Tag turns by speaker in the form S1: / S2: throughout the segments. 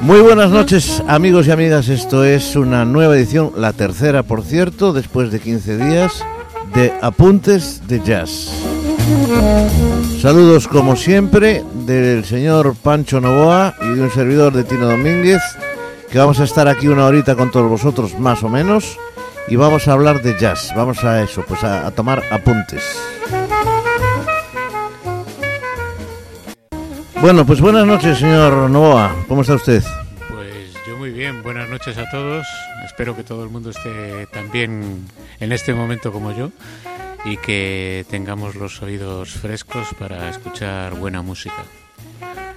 S1: Muy buenas noches amigos y amigas, esto es una nueva edición, la tercera por cierto, después de 15 días de Apuntes de Jazz. Saludos como siempre del señor Pancho Novoa y de un servidor de Tino Domínguez, que vamos a estar aquí una horita con todos vosotros más o menos y vamos a hablar de jazz, vamos a eso, pues a, a tomar apuntes. Bueno, pues buenas noches, señor Novoa. ¿Cómo está usted?
S2: Pues yo muy bien. Buenas noches a todos. Espero que todo el mundo esté tan bien en este momento como yo y que tengamos los oídos frescos para escuchar buena música.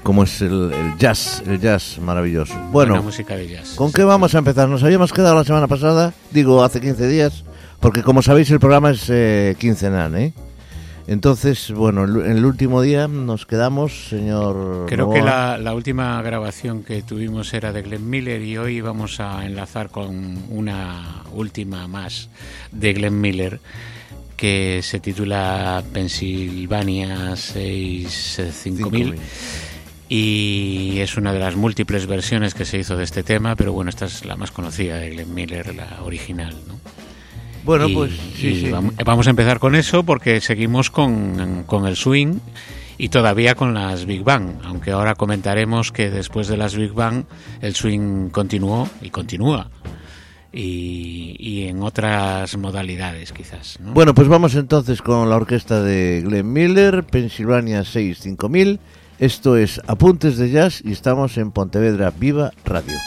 S1: Como es el, el jazz, el jazz maravilloso.
S2: buena
S1: Bueno,
S2: música de jazz.
S1: ¿con qué vamos a empezar? Nos habíamos quedado la semana pasada, digo hace 15 días, porque como sabéis el programa es eh, quincenal, ¿eh? Entonces, bueno, el, el último día nos quedamos, señor.
S2: Creo
S1: Novoa.
S2: que la, la última grabación que tuvimos era de Glenn Miller y hoy vamos a enlazar con una última más de Glenn Miller que se titula Pennsylvania 65000 y es una de las múltiples versiones que se hizo de este tema, pero bueno, esta es la más conocida de Glenn Miller, la original, ¿no?
S1: Bueno,
S2: Y-
S1: pues sí,
S2: y
S1: sí.
S2: vam- Vamos a empezar con eso porque seguimos con, con el swing y todavía con las Big Bang, aunque ahora comentaremos que después de las Big Bang el swing continuó y continúa. Y, y en otras modalidades quizás. ¿no?
S1: Bueno, pues vamos entonces con la orquesta de Glenn Miller, Pennsylvania 65000. Esto es Apuntes de Jazz y estamos en Pontevedra Viva Radio.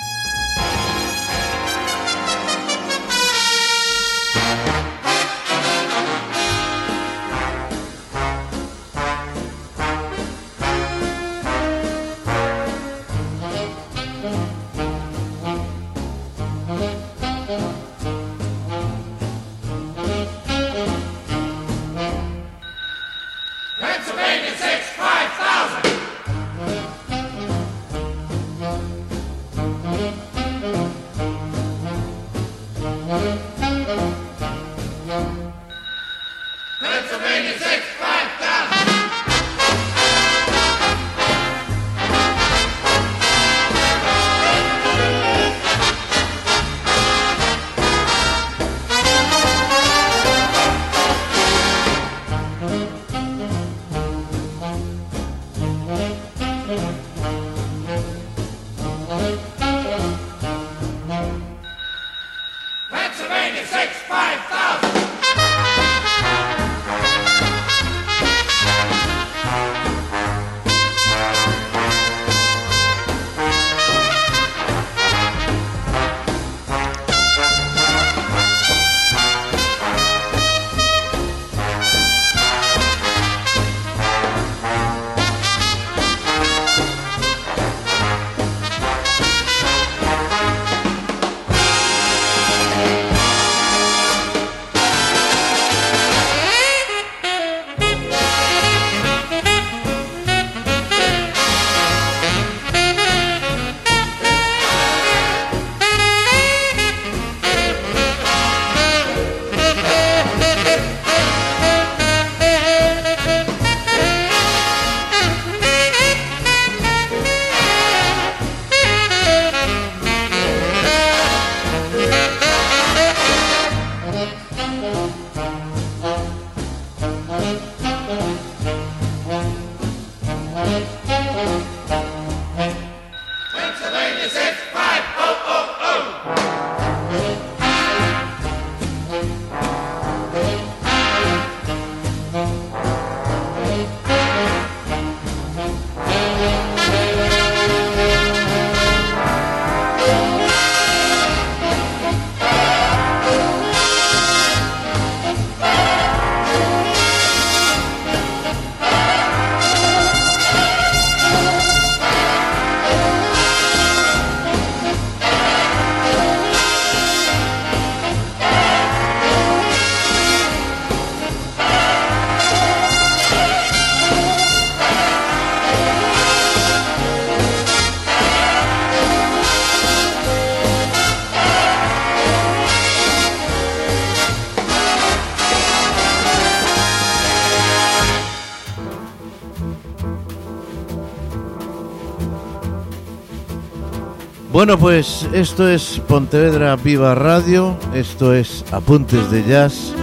S1: Bueno, pues esto es Pontevedra Viva Radio, esto es Apuntes de Jazz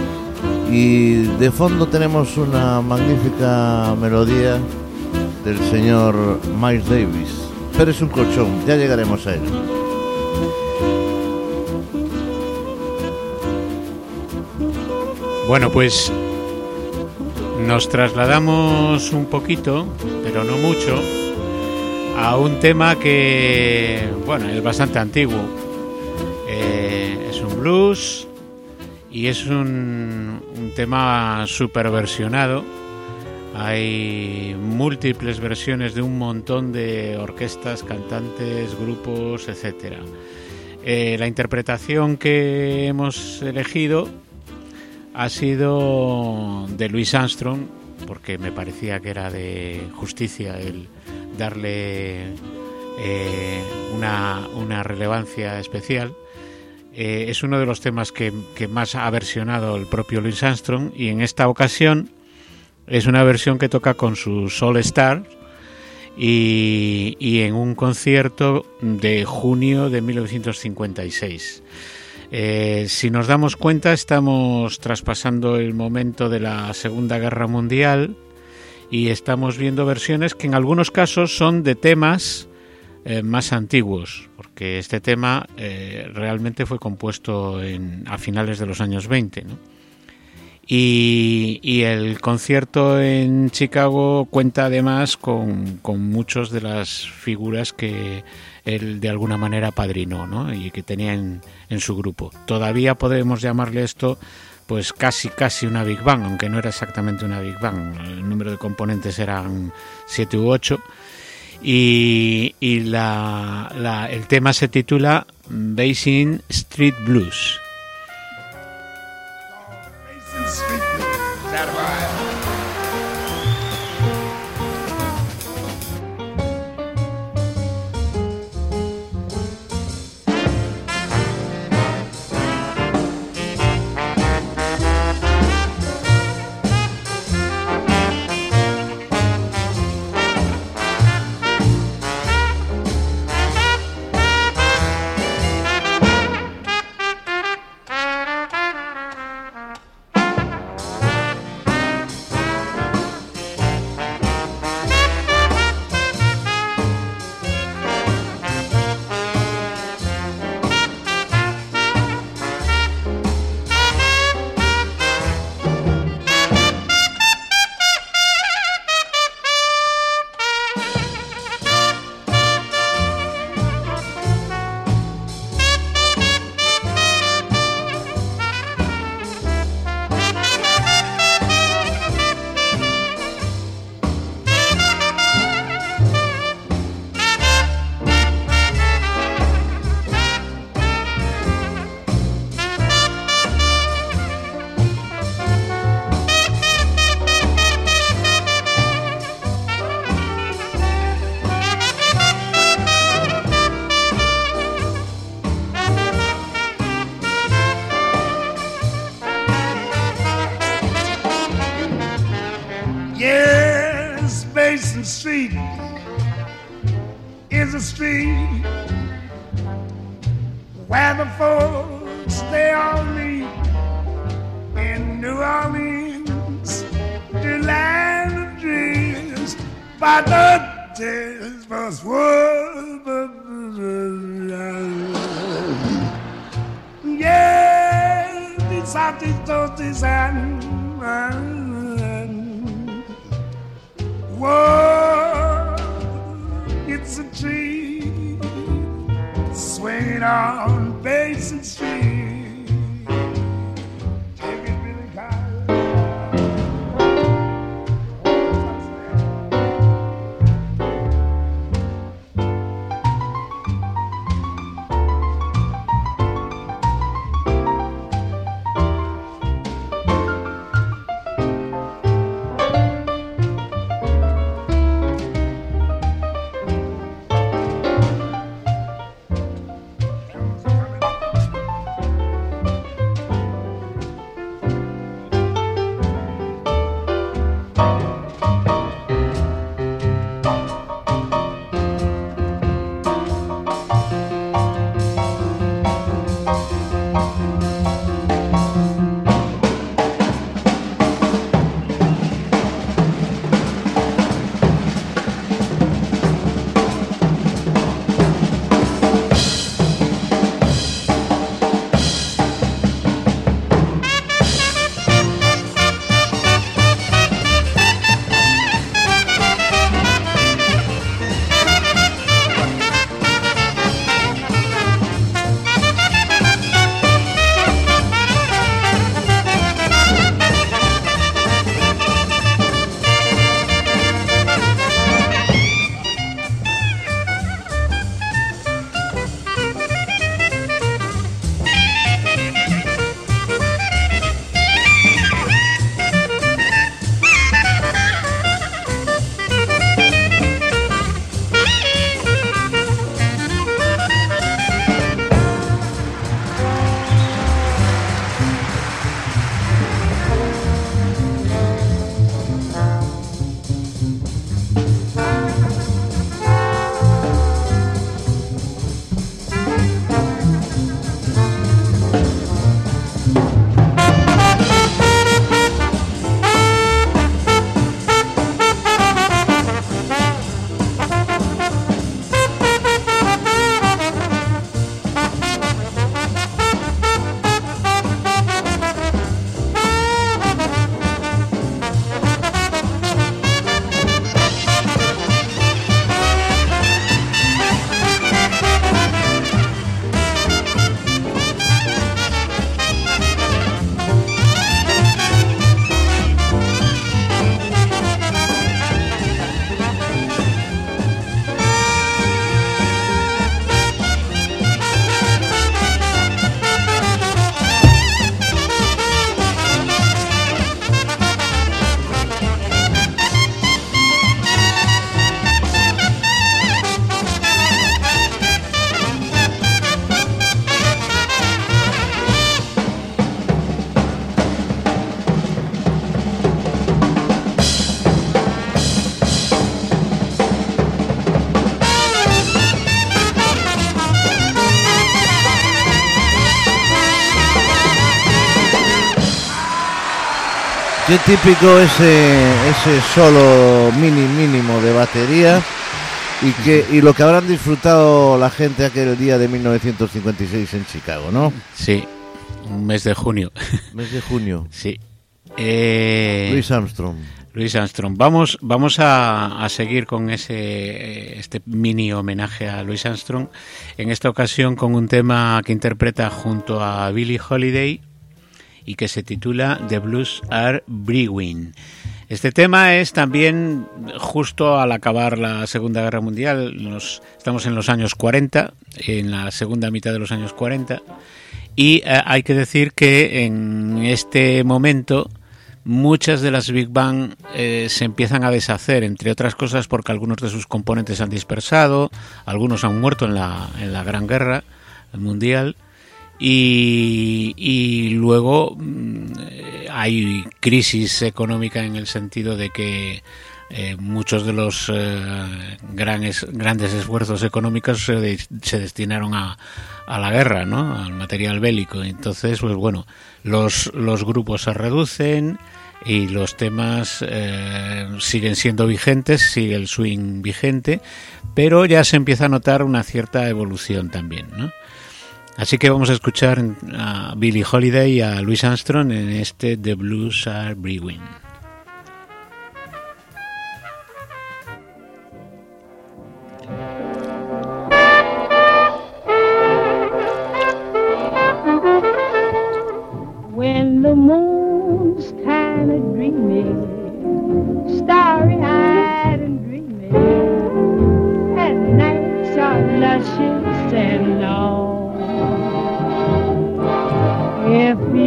S1: y de fondo tenemos una magnífica melodía del señor Miles Davis. Pero es un colchón, ya llegaremos a él.
S2: Bueno, pues nos trasladamos un poquito, pero no mucho, a un tema que, bueno, es bastante antiguo. Eh, es un blues y es un, un tema super versionado. Hay múltiples versiones de un montón de orquestas, cantantes, grupos, etc. Eh, la interpretación que hemos elegido ha sido de Louis Armstrong, porque me parecía que era de justicia el darle eh, una, relevancia especial. Eh, es uno de los temas que, más ha versionado el propio Louis Armstrong y en esta ocasión es una versión que toca con su Soul Star y, y en un concierto de junio de 1956. Eh, si nos damos cuenta, estamos traspasando el momento de la Segunda Guerra Mundial y estamos viendo versiones que en algunos casos son de temas eh, más antiguos, porque este tema eh, realmente fue compuesto en, a finales de los años 20. ¿no? Y, el concierto en Chicago cuenta además con, con muchas de las figuras que él de alguna manera padrinó y que tenía en, en su grupo. Todavía podemos llamarle esto pues casi casi una Big Bang, aunque no era exactamente una Big Bang. El número de componentes eran 7 u 8. Y, el tema se titula Basin Street Blues.
S1: Qué típico ese, ese solo mini mínimo de batería y que y lo que habrán disfrutado la gente aquel día de 1956 en Chicago, ¿no?
S2: Sí, un mes de junio.
S1: Mes de junio.
S2: Sí. Eh,
S1: Luis Armstrong.
S2: Luis Armstrong. Vamos, vamos a, a, seguir con ese este mini homenaje a Luis Armstrong. En esta ocasión con un tema que interpreta junto a Billie Holiday y que se titula The Blues Are Brewing. Este tema es también justo al acabar la Segunda Guerra Mundial, estamos en los años 40, en la segunda mitad de los años 40, y eh, hay que decir que en este momento muchas de las Big Bang eh, se empiezan a deshacer, entre otras cosas porque algunos de sus componentes han dispersado, algunos han muerto en la, en la Gran Guerra Mundial, y, luego hay crisis económica en el sentido de que eh, muchos de los eh, grandes, grandes esfuerzos económicos se, se destinaron a, a, la guerra, ¿no? al material bélico. Entonces, pues bueno, los, los grupos se reducen y los temas eh, siguen siendo vigentes, sigue el swing vigente, pero ya se empieza a notar una cierta evolución también, ¿no? Así que vamos a escuchar a Billie Holiday y a Louis Armstrong en este The Blues Are Brewing.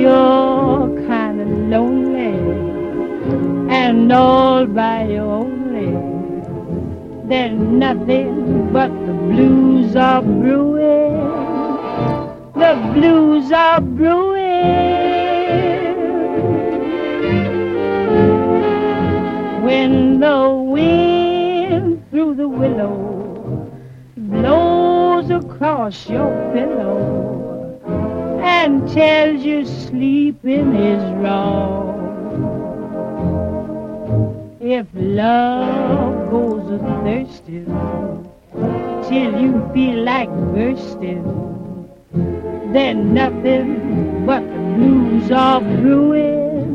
S3: You're kind of lonely and all by your only, There's nothing but the blues are brewing. The blues are brewing. When the wind through the willow blows across your pillow and tells you sleeping is wrong. If love goes a thirsting till you feel like bursting, then nothing but the blues are brewing.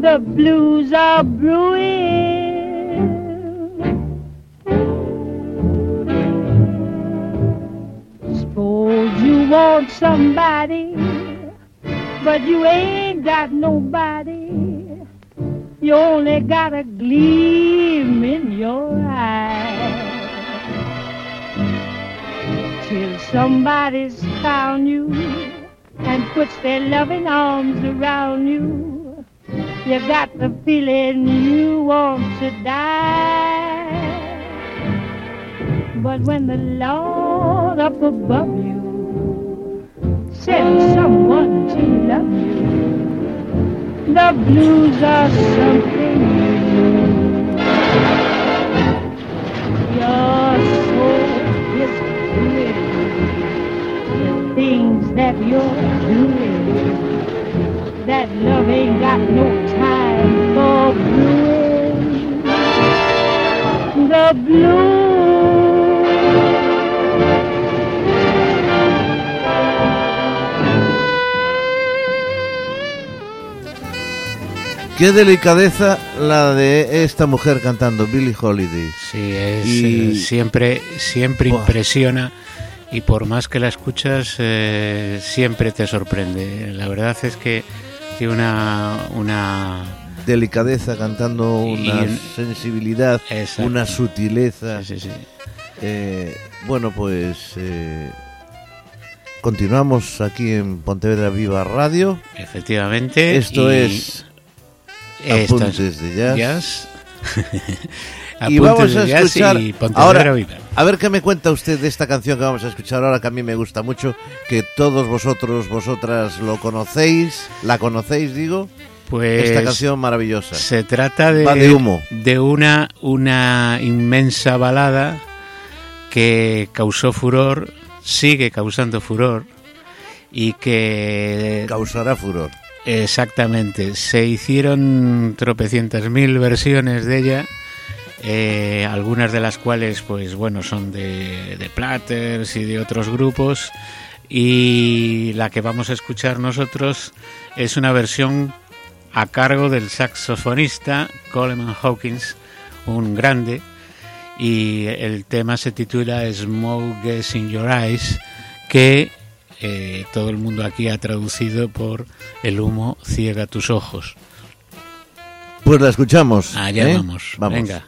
S3: The blues are brewing. Somebody, but you ain't got nobody. You only got a gleam in your eye. Till somebody's found you and puts their loving arms around you. You got the feeling you want to die. But when the Lord up above you sends someone to love you, the blues are something. Your soul is doing the things that you're doing. That love ain't got no time for brewing. The blues.
S1: Qué delicadeza la de esta mujer cantando, Billie Holiday.
S2: Sí, es, y... eh, siempre, siempre impresiona y por más que la escuchas, eh, siempre te sorprende. La verdad es que tiene una, una
S1: delicadeza cantando, una y, sensibilidad,
S2: exacto.
S1: una sutileza.
S2: Sí, sí, sí.
S1: Eh, bueno, pues eh, continuamos aquí en Pontevedra Viva Radio.
S2: Efectivamente.
S1: Esto es Apuntes de Jazz.
S2: jazz.
S1: y vamos a escuchar
S2: y
S1: ahora a ver qué me cuenta usted de esta canción que vamos a escuchar ahora que a mí me gusta mucho que todos vosotros vosotras lo conocéis la conocéis digo.
S2: Pues
S1: esta canción maravillosa.
S2: se trata de,
S1: Va de humo.
S2: de una una inmensa balada que causó furor sigue causando furor y que
S1: causará furor
S2: Exactamente, se hicieron tropecientas mil versiones de ella, eh, algunas de las cuales, pues bueno, son de, de Platters y de otros grupos, y la que vamos a escuchar nosotros es una versión a cargo del saxofonista Coleman Hawkins, un grande, y el tema se titula Smoke Gets in Your Eyes, que eh, todo el mundo aquí ha traducido por El humo ciega tus ojos.
S1: Pues la escuchamos.
S2: Allá
S1: ¿eh?
S2: vamos.
S1: Vamos.
S2: Venga.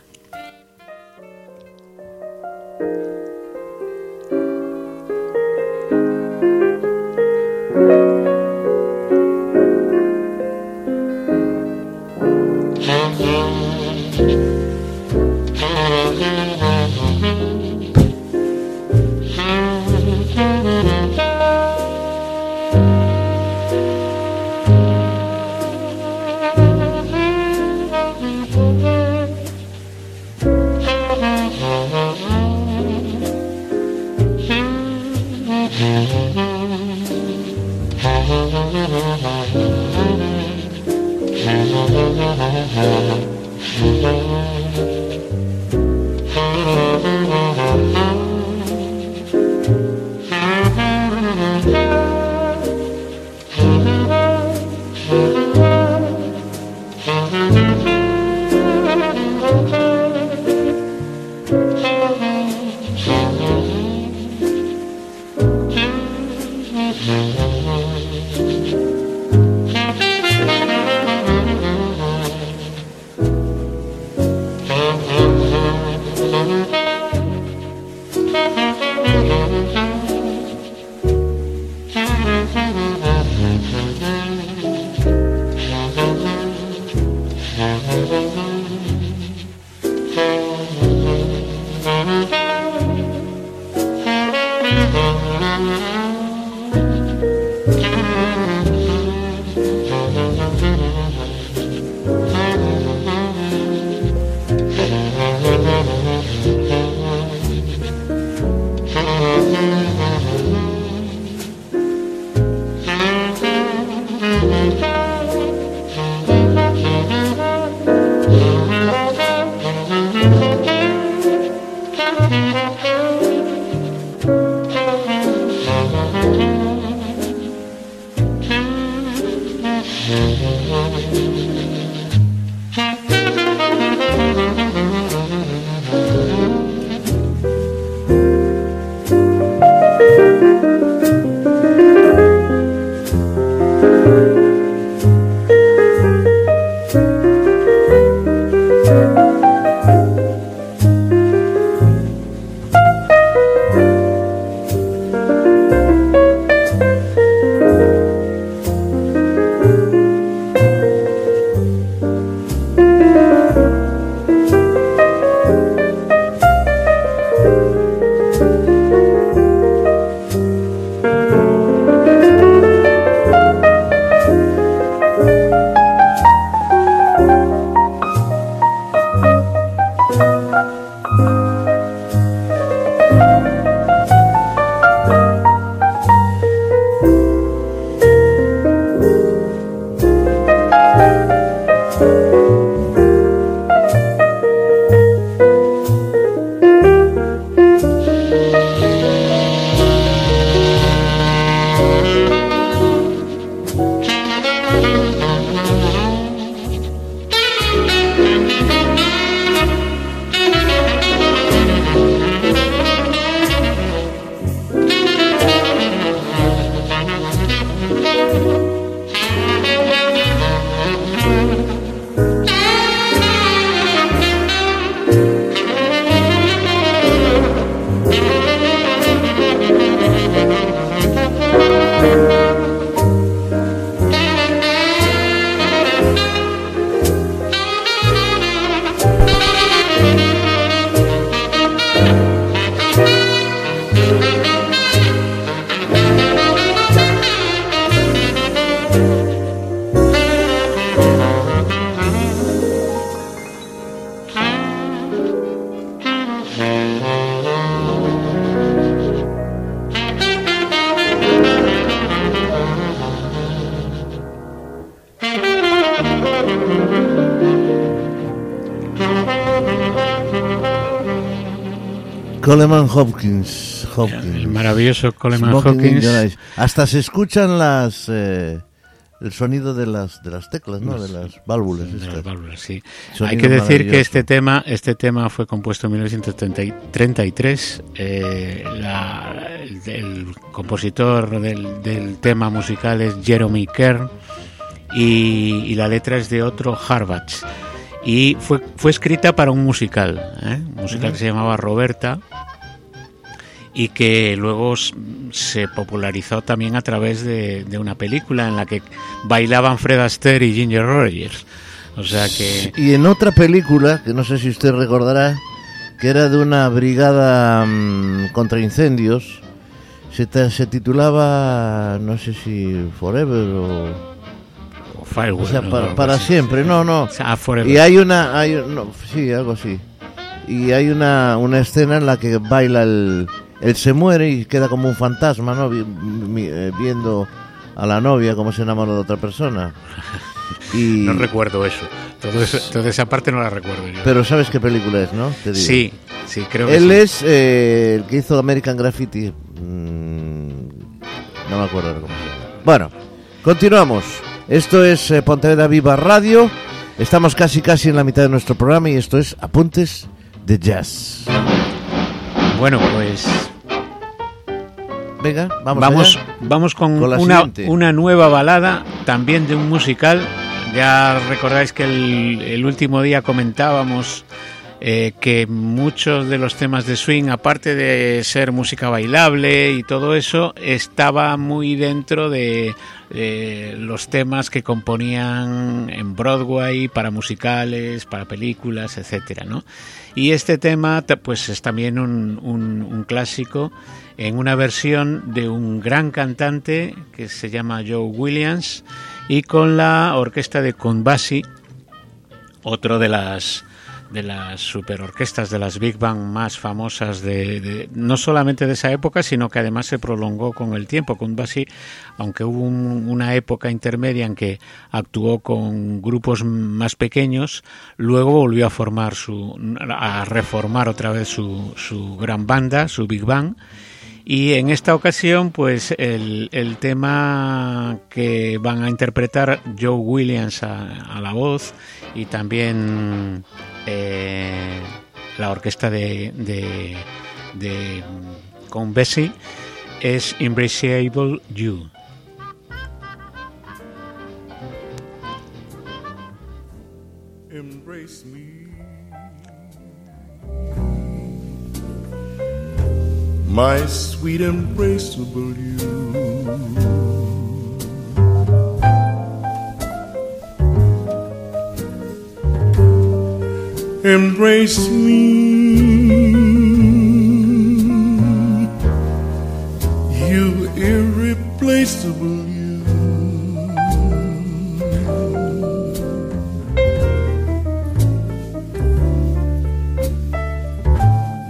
S1: Coleman Hopkins. Hopkins.
S2: El maravilloso Coleman
S1: Eyes. Hasta se escuchan las eh, el sonido de las de las teclas, ¿no? De las válvulas.
S2: De las válvulas, sí.
S1: Sonido
S2: Hay que decir que este tema, este tema fue compuesto en 1933. eh, la- el, el compositor del, del tema musical es Jeremy Kern y, y la letra es de otro Harbatz. Y fue, fue escrita para un musical, ¿eh? un musical que se llamaba Roberta y que luego se popularizó también a través de, de una película en la que bailaban Fred Astaire y Ginger Rogers. O sea que
S1: Y en otra película, que no sé si usted recordará, que era de una brigada mm, contra incendios, se, titulaba, no sé si Forever o...
S2: Firework,
S1: O sea,
S2: ¿no?
S1: para, siempre, no, no.
S2: Ah, Forever.
S1: Y hay una, hay, no, sí, algo así. Y hay una, una escena en la que baila el, él se muere y queda como un fantasma, ¿no? Eh, viendo a la novia como se enamora de otra persona. Y,
S2: No recuerdo eso. Todo eso. Toda esa parte no la recuerdo yo.
S1: pero sabes qué película es, ¿no? Te digo.
S2: sí, sí, creo que
S1: Él
S2: sí.
S1: es eh, el que hizo American Graffiti. Mm, no me acuerdo cómo se llama. Bueno, continuamos. Esto es eh, Pontevedra Viva Radio. Estamos casi casi en la mitad de nuestro programa y esto es Apuntes de Jazz.
S2: Bueno, pues
S1: Venga, vamos.
S2: vamos,
S1: allá.
S2: vamos con, una, una nueva balada, también de un musical. Ya recordáis que el, el último día comentábamos eh, que muchos de los temas de swing, aparte de ser música bailable y todo eso, estaba muy dentro de eh, los temas que componían en Broadway para musicales, para películas, etcétera, ¿no? Y este tema, pues es también un, un- un clásico en una versión de un gran cantante que se llama Joe Williams y con la orquesta de Conbasi, otro de las de las superorquestas de las big band más famosas de, no solamente de esa época sino que además se prolongó con el tiempo Conbasi aunque hubo un- una época intermedia en que actuó con grupos más pequeños luego volvió a formar su a reformar otra vez su, su gran banda su big band. Y en esta ocasión, pues el, el tema que van a interpretar Joe Williams a, a la voz y también eh, la orquesta de, de, de con Bessie es Embraceable You.
S4: embrace me. My sweet embraceable you. Embrace me, you irreplaceable you.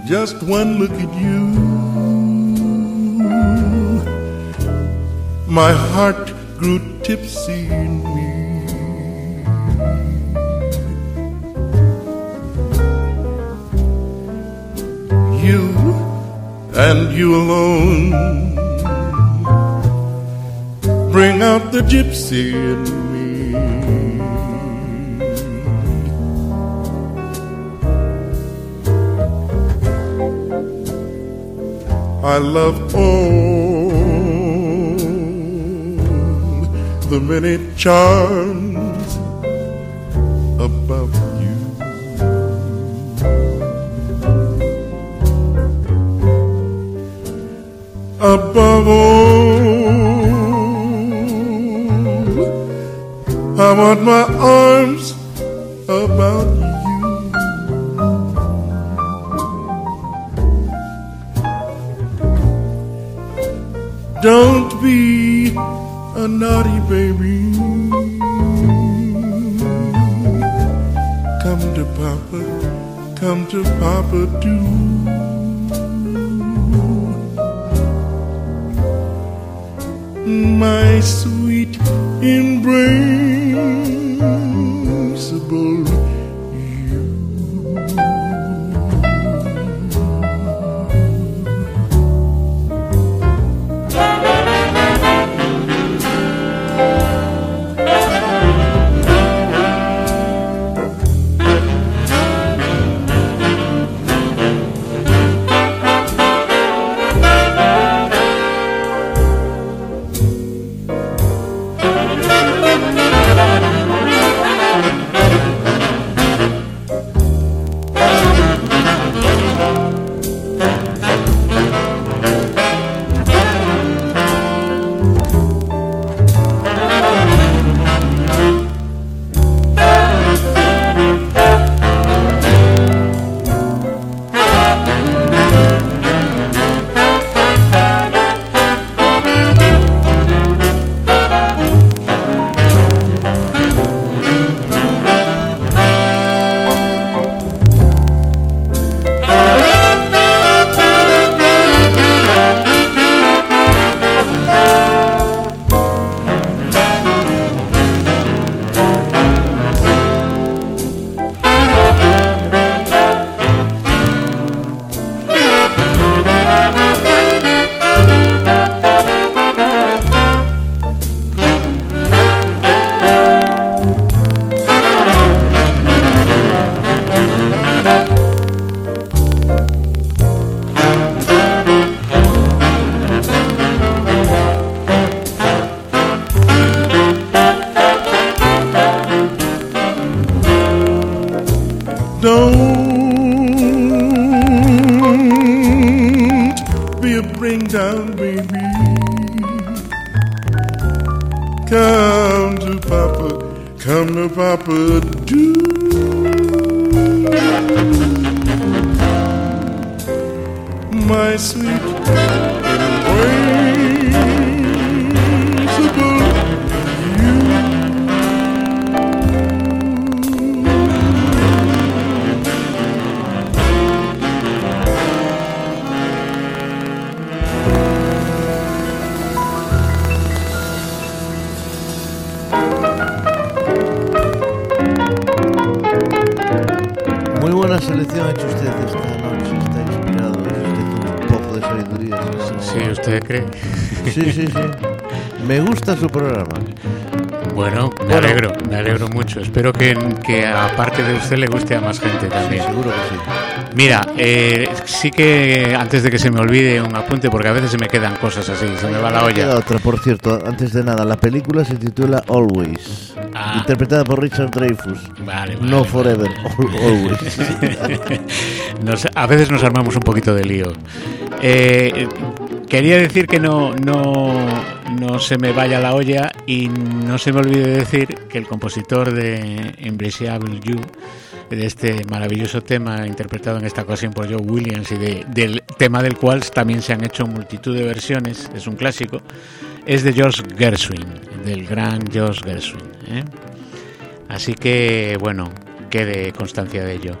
S4: Just one look at you, my heart grew tipsy in me. You and you alone bring out the gypsy in me. I love all the many charms Above all, I want my arms about you. Don't be a naughty baby. Come to Papa, come to Papa too. My sweet embrace
S2: que, que aparte de usted le guste a más gente también.
S1: Seguro que sí.
S2: Mira, eh, sí que antes de que se me olvide un apunte, porque a veces se me quedan cosas así, se me va la olla.
S1: otra, por cierto, antes de nada, la película se titula Always,
S2: Ah.
S1: interpretada por Richard Dreyfus.
S2: Vale, vale,
S1: no forever, al- always.
S2: Nos- a veces nos armamos un poquito de lío. Eh, quería decir que no, no, no se me vaya la olla y no se me olvide decir que el compositor de Embraceable You, de este maravilloso tema interpretado en esta ocasión por Joe Williams y de- del tema del cual también se han hecho multitud de versiones, es un clásico, es de George Gershwin, del gran George Gershwin. ¿eh? Así que, bueno, quede constancia de ello.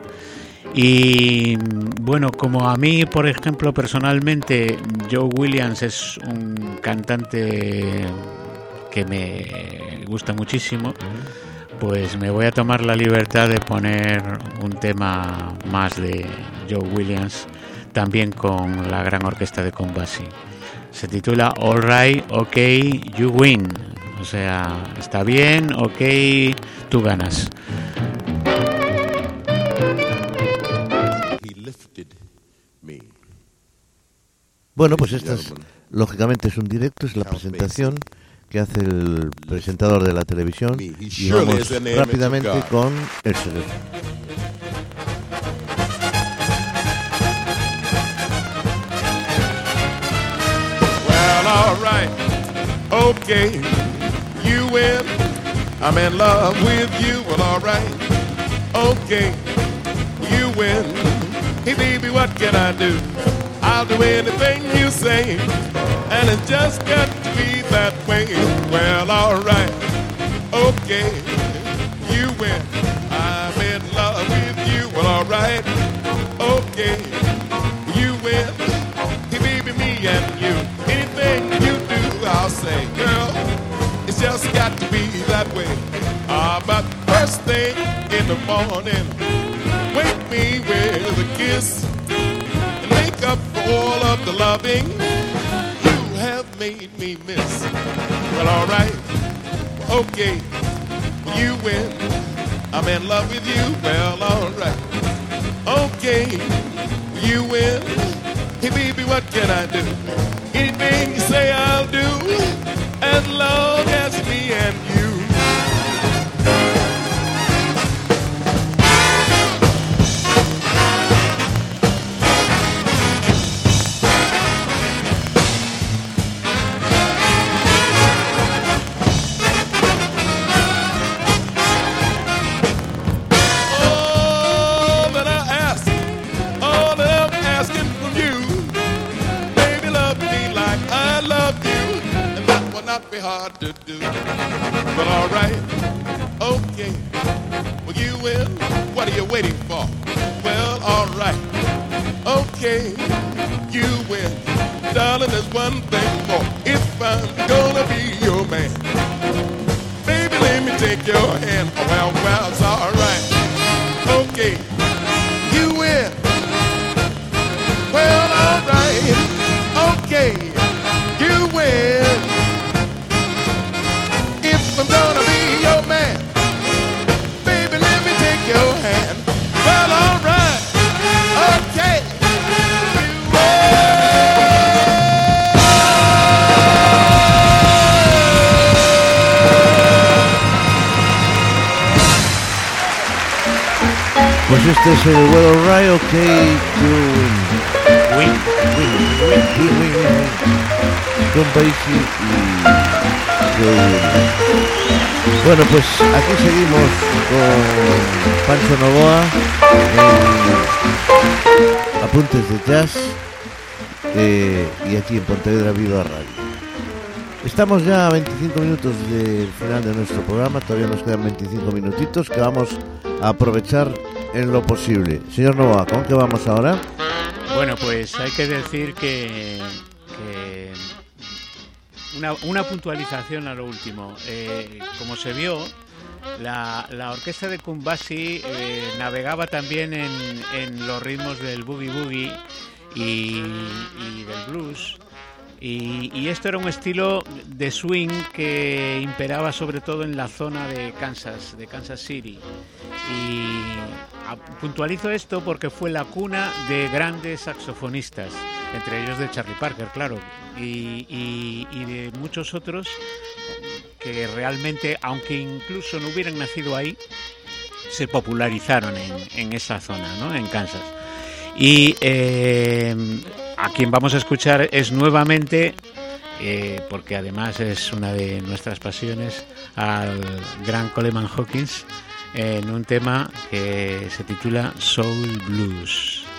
S2: Y bueno, como a mí, por ejemplo, personalmente, Joe Williams es un cantante que me gusta muchísimo, pues me voy a tomar la libertad de poner un tema más de Joe Williams, también con la gran orquesta de Combasi. Se titula All Right, OK, You Win. O sea, está bien, ok, tú ganas.
S5: He lifted me.
S1: Bueno, pues esta es, lógicamente es un directo, es la presentación que hace el presentador de la televisión y vamos rápidamente con el.
S6: Well, all right. Okay. You win. I'm in love with you. Well, all right. Okay. You win. Hey, baby, what can I do? I'll do anything you say. And it's just got to be that way. Well, all right. Okay. You win. I'm in love with you. Well, all right. Okay. You win. Hey, baby, me and you. Anything you do, I'll say, girl, it's just got to be that way. Ah, but first thing in the morning, wake me with a kiss and make up for all of the loving made me miss. Well, all right, okay, you win. I'm in love with you. Well, all right, okay, you win. Hey, baby, what can I do? Anything you say, I'll do. As long as me and you
S1: Estamos ya a 25 minutos del final de nuestro programa, todavía nos quedan 25 minutitos que vamos a aprovechar en lo posible. Señor Novoa, ¿con qué vamos ahora?
S2: Bueno, pues hay que decir que, que una, una puntualización a lo último. Eh, como se vio, la, la orquesta de Kumbasi eh, navegaba también en, en los ritmos del boogie boogie y, y del blues. Y, esto era un estilo de swing que imperaba sobre todo en la zona de Kansas, de Kansas City. Y puntualizo esto porque fue la cuna de grandes saxofonistas, entre ellos de Charlie Parker, claro, y de muchos otros que realmente, aunque incluso no hubieran nacido ahí, se popularizaron en, en esa zona, ¿no? en Kansas. Y eh, a quien vamos a escuchar es nuevamente, eh, porque además es una de nuestras pasiones, al gran Coleman Hawkins en un tema que se titula Soul Blues.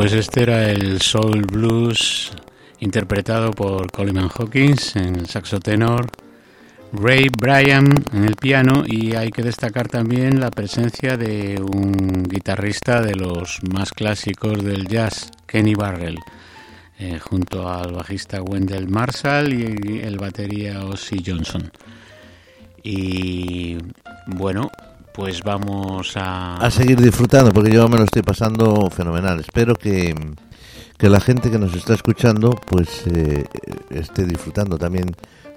S2: Pues este era el Soul Blues interpretado por Coleman Hawkins en el saxo tenor, Ray Bryan en el piano y hay que destacar también la presencia de un guitarrista de los más clásicos del jazz, Kenny Barrell, eh, junto al bajista Wendell Marshall y el batería Ossie Johnson. Y bueno, pues vamos a...
S1: A seguir disfrutando, porque yo me lo estoy pasando fenomenal. Espero que, que la gente que nos está escuchando pues eh, esté disfrutando también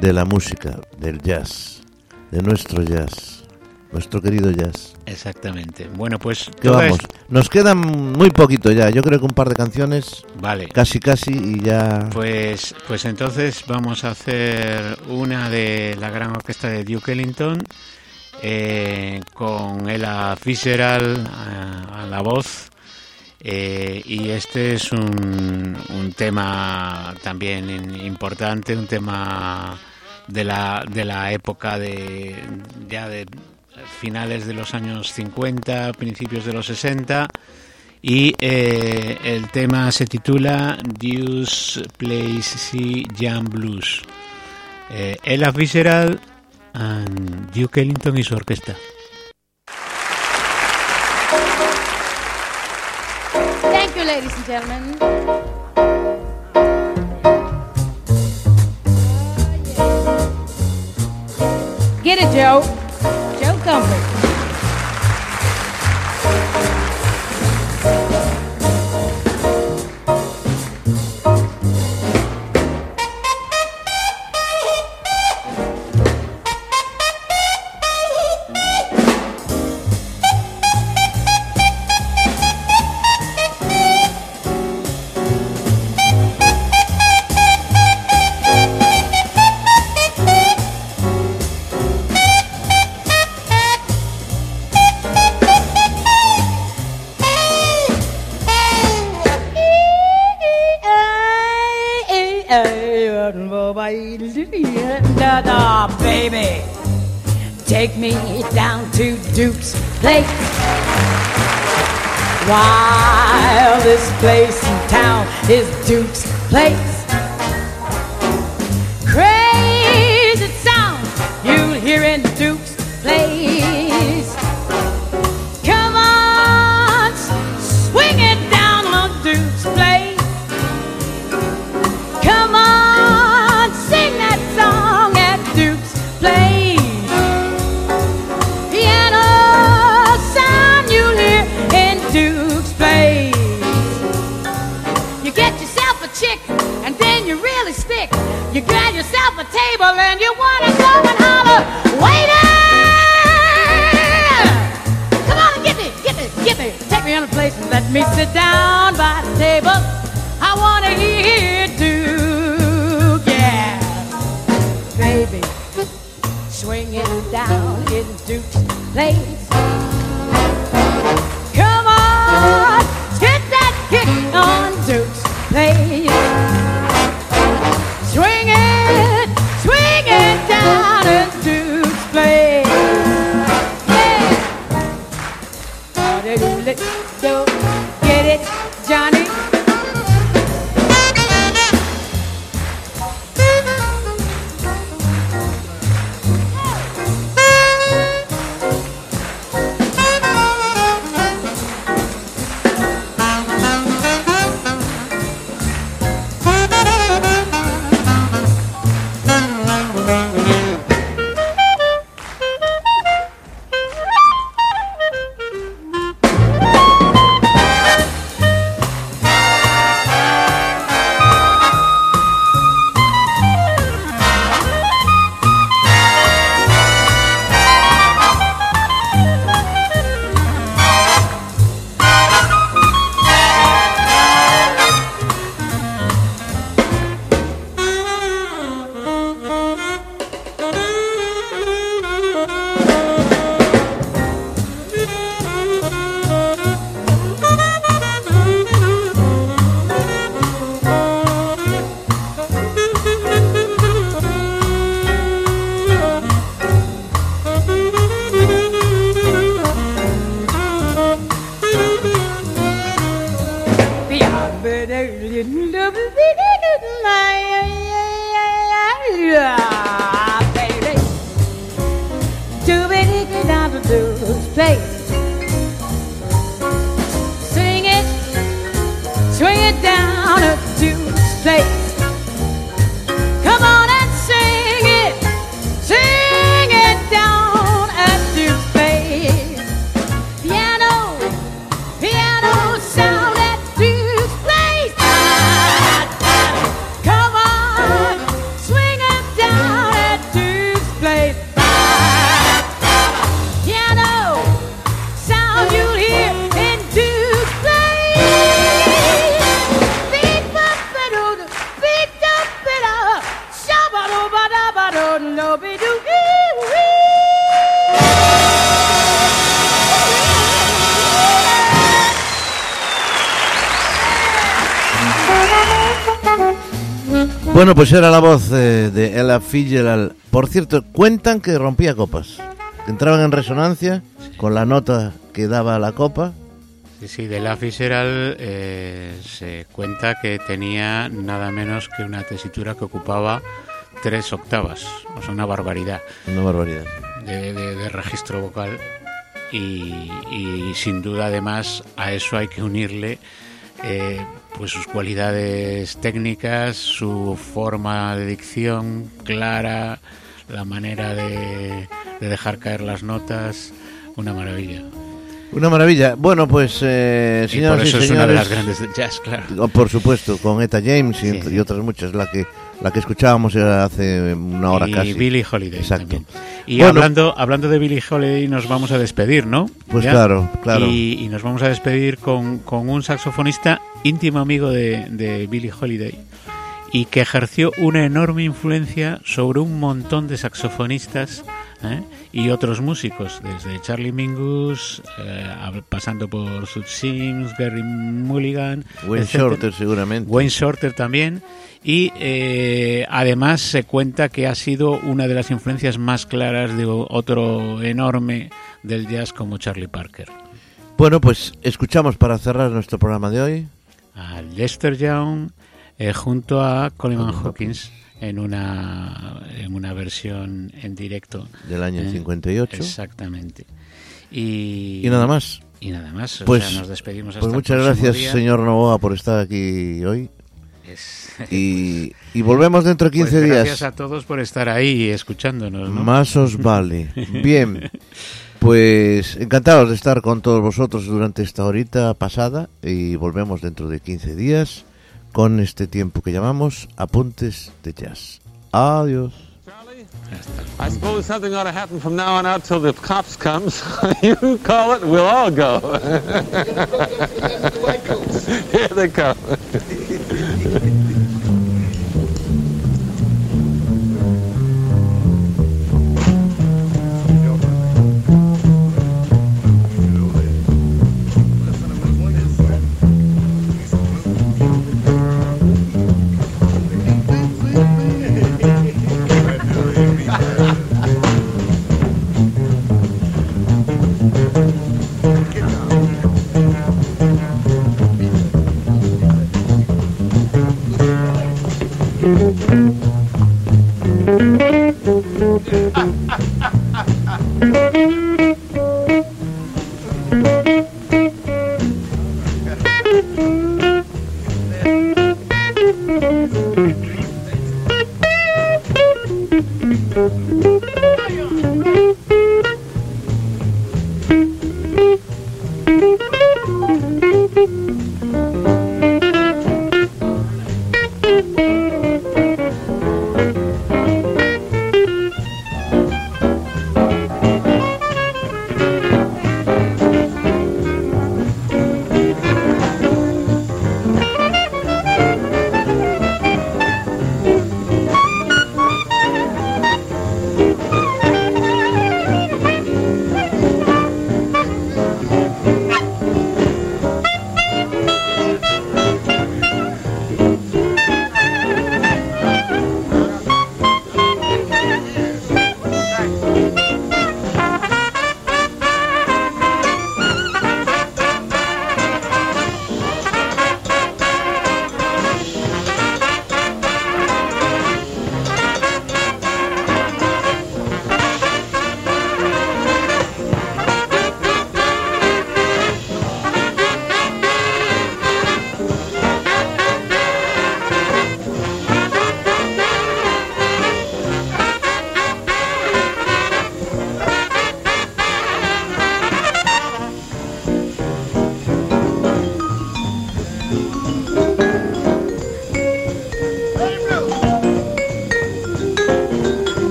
S1: de la música, del jazz, de nuestro jazz, nuestro querido jazz.
S2: Exactamente. Bueno, pues
S1: ¿Qué
S2: toda
S1: vamos?
S2: es-
S1: Nos quedan muy poquito ya, yo creo que un par de canciones,
S2: Vale.
S1: casi casi y ya...
S2: Pues, pues entonces vamos a hacer una de la gran orquesta de Duke Ellington eh, con Ella Fitzgerald a, a la voz. eh, y este es un, tema también importante, un tema de la, de la época de ya de finales de los años 50, principios de los 60 y eh, el tema se titula Deuce Plays C Jam Blues. Eh, Ella Fitzgerald and Duke Ellington y su orquesta.
S7: Thank you, ladies and gentlemen. Get it, Joe. Joe Comfort. Place and let me sit down by the table. I wanna hear Duke, yeah, baby. Swing it down in Duke's place. Down to place. Come on
S1: Bueno, pues era la voz eh, de Ella Fitzgerald. Por cierto, cuentan que rompía copas. Que entraban en resonancia con la nota que daba la copa.
S2: Sí, sí, de la Fitzgerald eh, se cuenta que tenía nada menos que una tesitura que ocupaba tres octavas, o sea, una barbaridad
S1: Una barbaridad.
S2: de, de- de registro vocal. Y, y sin duda, además, a eso hay que unirle eh, pues sus cualidades técnicas, su forma de dicción clara, la manera de, de dejar caer las notas, una maravilla.
S1: Una maravilla. Bueno, pues, eh,
S2: Y por
S1: señoras y,
S2: eso es una de
S1: señores,
S2: las grandes del jazz, claro.
S1: oh, por supuesto, con Eta James y,
S2: Sí,
S1: y otras muchas, la que la que escuchábamos hace una hora
S2: y
S1: casi.
S2: Billie Holiday
S1: Exacto.
S2: también. Y
S1: Bueno.
S2: hablando, hablando de Billie Holiday, nos vamos a despedir, ¿no?
S1: Pues claro, claro.
S2: Y, y nos vamos a despedir con, con un saxofonista íntimo amigo de, de Billie Holiday y que ejerció una enorme influencia sobre un montón de saxofonistas ¿eh? Y otros músicos, desde Charlie Mingus, eh, pasando por Sud Sims, Gary Mulligan,
S1: Wayne
S2: etcétera.
S1: Shorter, seguramente.
S2: Wayne Shorter también. Y eh, además se cuenta que ha sido una de las influencias más claras de otro enorme del jazz como Charlie Parker.
S1: Bueno, pues escuchamos para cerrar nuestro programa de hoy.
S2: A Lester Young eh, junto a Coleman Hawkins en una, en una versión en directo.
S1: Del año
S2: Eh,
S1: 58.
S2: Exactamente. Y,
S1: Y nada más.
S2: Y nada más. O
S1: Pues,
S2: sea, nos despedimos hasta
S1: pues muchas gracias,
S2: día.
S1: señor Novoa, por estar aquí hoy.
S2: Es-
S1: Y, y volvemos dentro de 15
S2: Pues
S1: días.
S2: Gracias a todos por estar ahí escuchándonos. ¿no?
S1: Más os vale. Bien, pues encantados de estar con todos vosotros durante esta horita pasada y volvemos dentro de 15 días con este tiempo que llamamos Apuntes de Jazz. Adiós.
S8: I suppose something ought to happen from now on out till the cops comes. you call it, we'll all go. Here they come.